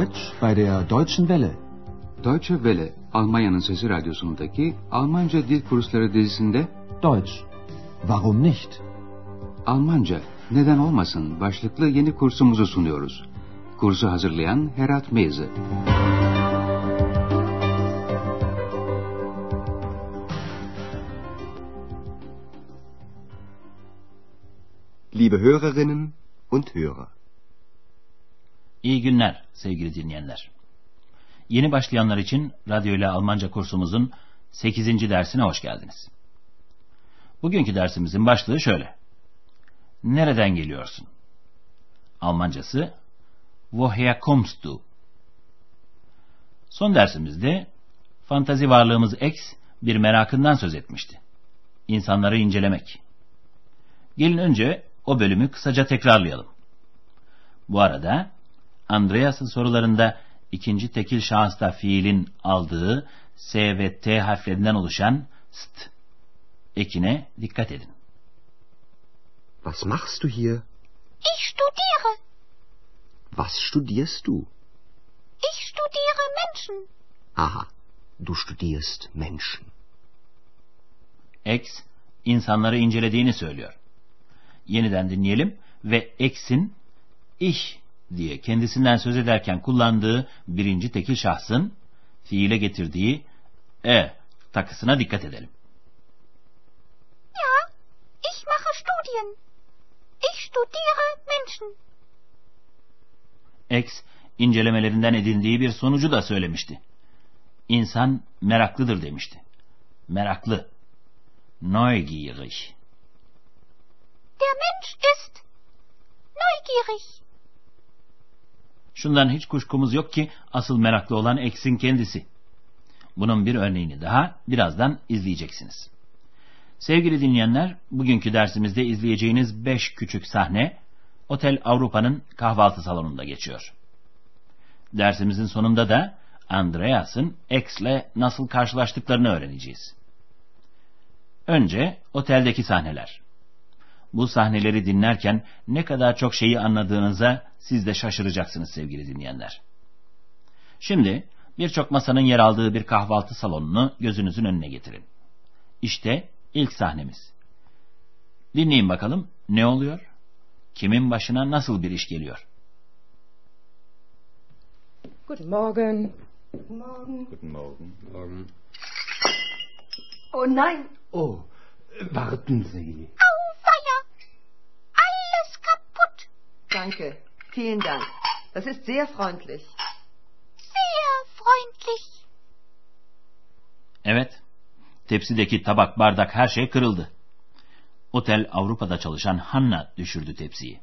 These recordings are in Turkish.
Deutsch bei der Deutschen Welle. Deutsche Welle, Almanya'nın Sesi Radyosu'ndaki Almanca Dil Kursları dizisinde Deutsch. Warum nicht? Almanca, neden olmasın başlıklı yeni kursumuzu sunuyoruz. Kursu hazırlayan Herat Meyze. Liebe Hörerinnen und Hörer. İyi günler sevgili dinleyenler. Yeni başlayanlar için radyo ile Almanca kursumuzun 8. dersine hoş geldiniz. Bugünkü dersimizin başlığı şöyle. Nereden geliyorsun? Almancası Woher kommst du? Son dersimizde fantazi varlığımız X bir merakından söz etmişti. İnsanları incelemek. Gelin önce o bölümü kısaca tekrarlayalım. Bu arada Andreas'ın sorularında ikinci tekil şahısta fiilin aldığı S ve T harflerinden oluşan st ekine dikkat edin. Was machst du hier? Ich studiere. Was studierst du? Ich studiere Menschen. Aha, du studierst Menschen. X insanları incelediğini söylüyor. Yeniden dinleyelim ve X'in ich diye kendisinden söz ederken kullandığı birinci tekil şahsın fiile getirdiği e takısına dikkat edelim. Ja, ich mache Studien. Ich studiere Menschen. X incelemelerinden edindiği bir sonucu da söylemişti. İnsan meraklıdır demişti. Meraklı. Neugierig. Der Mensch ist neugierig. Şundan hiç kuşkumuz yok ki asıl meraklı olan X'in kendisi. Bunun bir örneğini daha birazdan izleyeceksiniz. Sevgili dinleyenler, bugünkü dersimizde izleyeceğiniz 5 küçük sahne Otel Avrupa'nın kahvaltı salonunda geçiyor. Dersimizin sonunda da Andreas'ın X'le nasıl karşılaştıklarını öğreneceğiz. Önce oteldeki sahneler. Bu sahneleri dinlerken ne kadar çok şeyi anladığınıza siz de şaşıracaksınız sevgili dinleyenler. Şimdi birçok masanın yer aldığı bir kahvaltı salonunu gözünüzün önüne getirin. İşte ilk sahnemiz. Dinleyin bakalım ne oluyor? Kimin başına nasıl bir iş geliyor? Guten Morgen. Morgen. Guten Morgen. Morgen. Oh nein, Oh, warten Sie. Danke. Vielen Dank. Das ist sehr freundlich. Sehr freundlich. Evet, tepsideki tabak, bardak her şey kırıldı. Otel Avrupa'da çalışan Hanna düşürdü tepsiyi.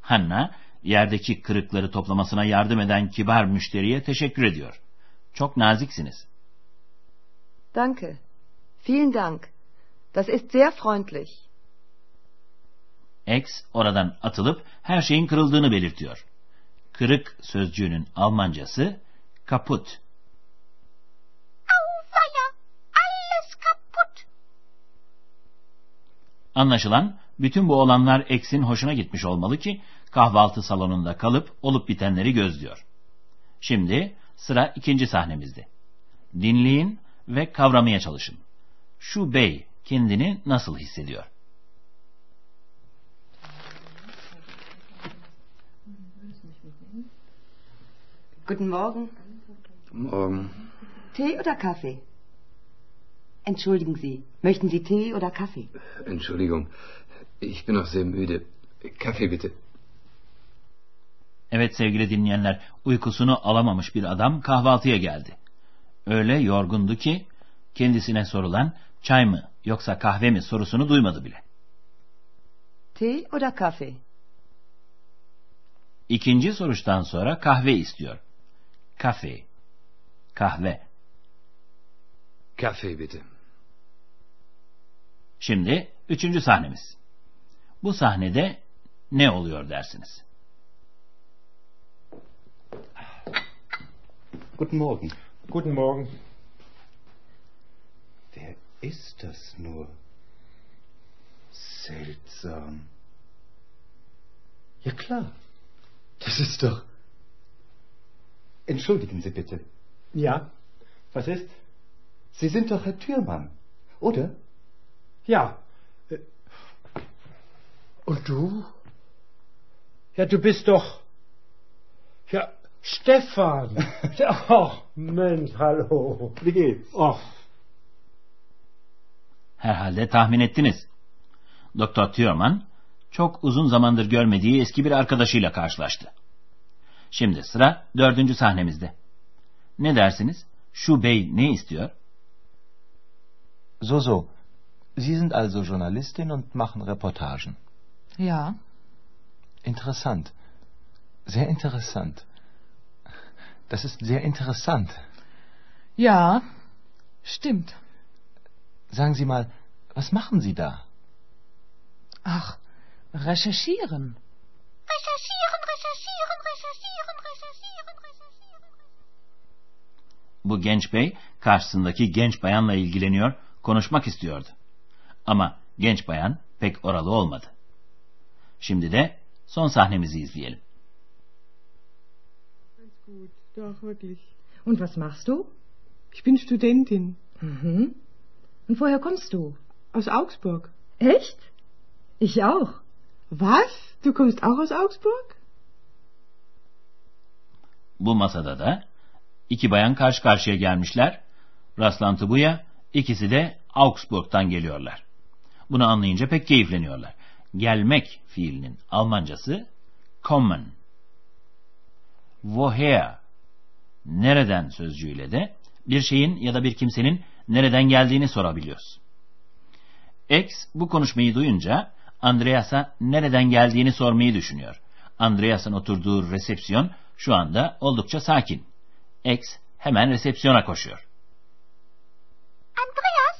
Hanna, yerdeki kırıkları toplamasına yardım eden kibar müşteriye teşekkür ediyor. Çok naziksiniz. Danke. Vielen Dank. Das ist sehr freundlich. X oradan atılıp her şeyin kırıldığını belirtiyor. Kırık sözcüğünün Almancası kaput. Anlaşılan bütün bu olanlar X'in hoşuna gitmiş olmalı ki kahvaltı salonunda kalıp olup bitenleri gözlüyor. Şimdi sıra ikinci sahnemizde. Dinleyin ve kavramaya çalışın. Şu bey kendini nasıl hissediyor? Guten Morgen. Morgen. Tee oder Kaffee? Entschuldigen Sie, möchten Sie Tee oder Kaffee? Entschuldigung, ich bin noch sehr müde. Kaffee bitte. Evet sevgili dinleyenler, uykusunu alamamış bir adam kahvaltıya geldi. Öyle yorgundu ki kendisine sorulan çay mı yoksa kahve mi sorusunu duymadı bile. Tee oder Kaffee? İkinci soruştan sonra kahve istiyor. Kafe, kahve. Kaffee bitte. Şimdi üçüncü sahnemiz. Bu sahnede ne oluyor dersiniz? Guten Morgen. Guten Morgen. Wer ist das nur? Seltsam. Ja klar. Das ist doch Entschuldigen Sie bitte. Ja, was ist? Sie sind doch Herr Thürmann, oder? Ja. Äh, Und du? Ja, du bist doch. Ja, Stefan. Ach, Mensch, hallo. Wie geht's? Ach, Herhalde tahmin ettiniz. Doktor Thurman çok uzun zamandır görmediği eski bir arkadaşıyla karşılaştı. Şimdi sıra dördüncü sahnemizde. Ne dersiniz? Şu bey ne istiyor? So, so. Sie sind also Journalistin und machen Reportagen. Ja. Interessant. Sehr interessant. Das ist sehr interessant. Ja. Stimmt. Sagen Sie mal, was machen Sie da? Ach, recherchieren. Recherchieren. Bu genç bey karşısındaki genç bayanla ilgileniyor, konuşmak istiyordu. Ama genç bayan pek oralı olmadı. Şimdi de son sahnemizi izleyelim. Ganz gut, doch wirklich. Und was machst du? Ich bin Studentin Mhm. Und woher kommst du? aus Augsburg. Echt? Ich auch. Was? Du kommst auch aus Augsburg? Bu masada da iki bayan karşı karşıya gelmişler. Rastlantı bu ya, ikisi de Augsburg'dan geliyorlar. Bunu anlayınca pek keyifleniyorlar. Gelmek fiilinin Almancası kommen. Woher? Nereden sözcüğüyle de bir şeyin ya da bir kimsenin nereden geldiğini sorabiliyoruz. X bu konuşmayı duyunca Andreas'a nereden geldiğini sormayı düşünüyor. Andreas'ın oturduğu resepsiyon şu anda oldukça sakin. X hemen resepsiyona koşuyor. Andreas,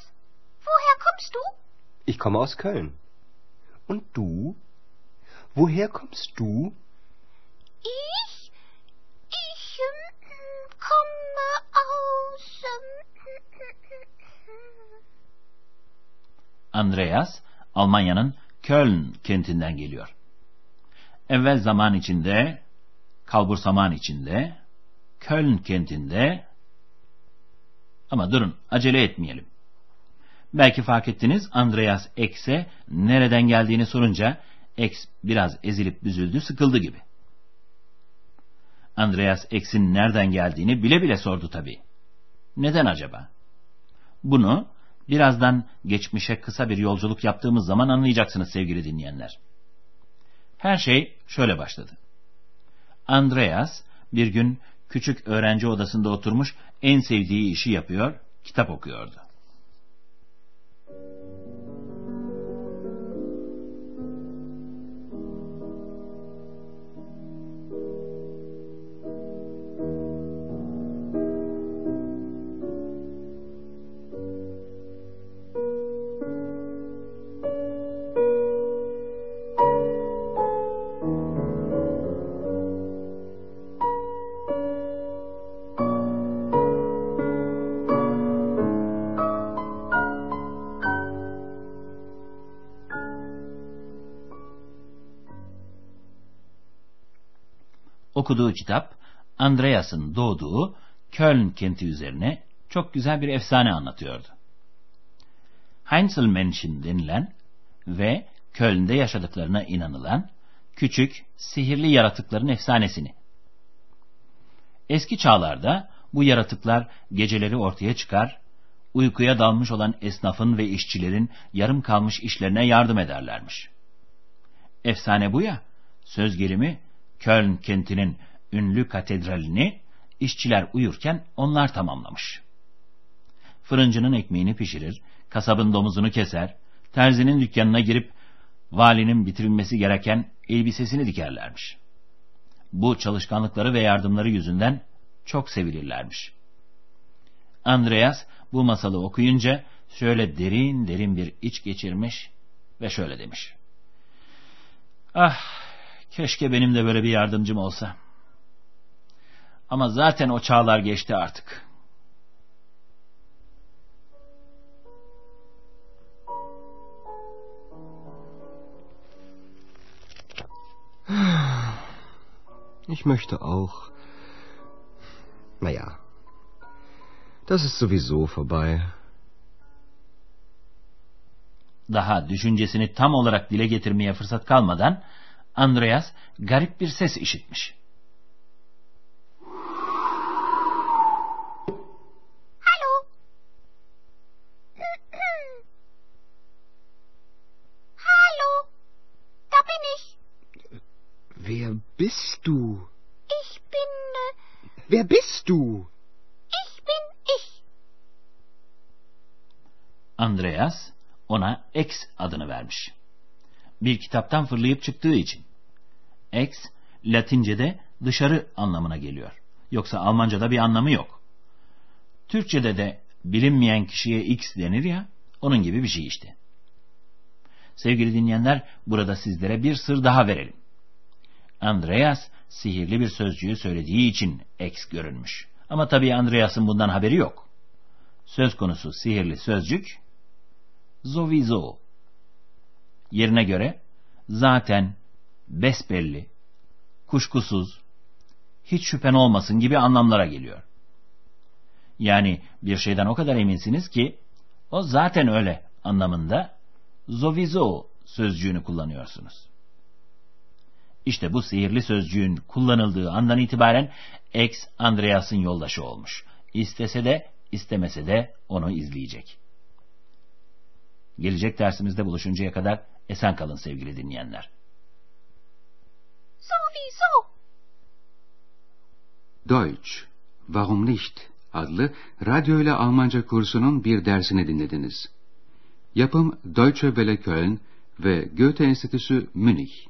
woher kommst du? Ich komme aus Köln. Und du? Woher kommst du? Ich? Ich ähm, komme aus. Ähm, Andreas, Almanya'nın Köln kentinden geliyor. Evvel zaman içinde, kalbur zaman içinde, Köln kentinde ama durun acele etmeyelim. Belki fark ettiniz Andreas X'e nereden geldiğini sorunca X biraz ezilip büzüldü sıkıldı gibi. Andreas X'in nereden geldiğini bile bile sordu tabii. Neden acaba? Bunu birazdan geçmişe kısa bir yolculuk yaptığımız zaman anlayacaksınız sevgili dinleyenler. Her şey şöyle başladı. Andreas bir gün küçük öğrenci odasında oturmuş en sevdiği işi yapıyor, kitap okuyordu. Okuduğu kitap Andreas'ın doğduğu Köln kenti üzerine çok güzel bir efsane anlatıyordu. Heinzelmännchen denilen ve Köln'de yaşadıklarına inanılan küçük, sihirli yaratıkların efsanesini. Eski çağlarda bu yaratıklar geceleri ortaya çıkar, uykuya dalmış olan esnafın ve işçilerin yarım kalmış işlerine yardım ederlermiş. Efsane bu ya, söz gelimi Köln kentinin ünlü katedralini işçiler uyurken onlar tamamlamış. Fırıncının ekmeğini pişirir, kasabın domuzunu keser, terzinin dükkanına girip valinin bitirilmesi gereken elbisesini dikerlermiş. Bu çalışkanlıkları ve yardımları yüzünden çok sevilirlermiş. Andreas bu masalı okuyunca şöyle derin derin bir iç geçirmiş ve şöyle demiş. Ah, keşke benim de böyle bir yardımcım olsa. Ama zaten o çağlar geçti artık. Ich möchte auch. Naja, das ist sowieso vorbei. Daha düşüncesini tam olarak dile getirmeye fırsat kalmadan Andreas garip bir ses işitmiş. Hallo? Hallo? Da bin ich. Wer bist du? Ich bin. Äh, Wer bist du? ich bin ich. Andreas ona X adını vermiş. Bir kitaptan fırlayıp çıktığı için. X, Latince'de dışarı anlamına geliyor. Yoksa Almanca'da bir anlamı yok. Türkçe'de de bilinmeyen kişiye X denir ya, onun gibi bir şey işte. Sevgili dinleyenler, burada sizlere bir sır daha verelim. Andreas, sihirli bir sözcüğü söylediği için X görünmüş. Ama tabii Andreas'ın bundan haberi yok. Söz konusu sihirli sözcük, Zovizo. Yerine göre, zaten, besbelli, kuşkusuz, hiç şüphen olmasın gibi anlamlara geliyor. Yani bir şeyden o kadar eminsiniz ki, o zaten öyle anlamında zovizo sözcüğünü kullanıyorsunuz. İşte bu sihirli sözcüğün kullanıldığı andan itibaren ex Andreas'ın yoldaşı olmuş. İstese de istemese de onu izleyecek. Gelecek dersimizde buluşuncaya kadar esen kalın sevgili dinleyenler. Sowieso. Deutsch, Warum nicht? adlı radyo ile Almanca kursunun bir dersini dinlediniz. Yapım Deutsche Welle Köln ve Goethe Enstitüsü Münih.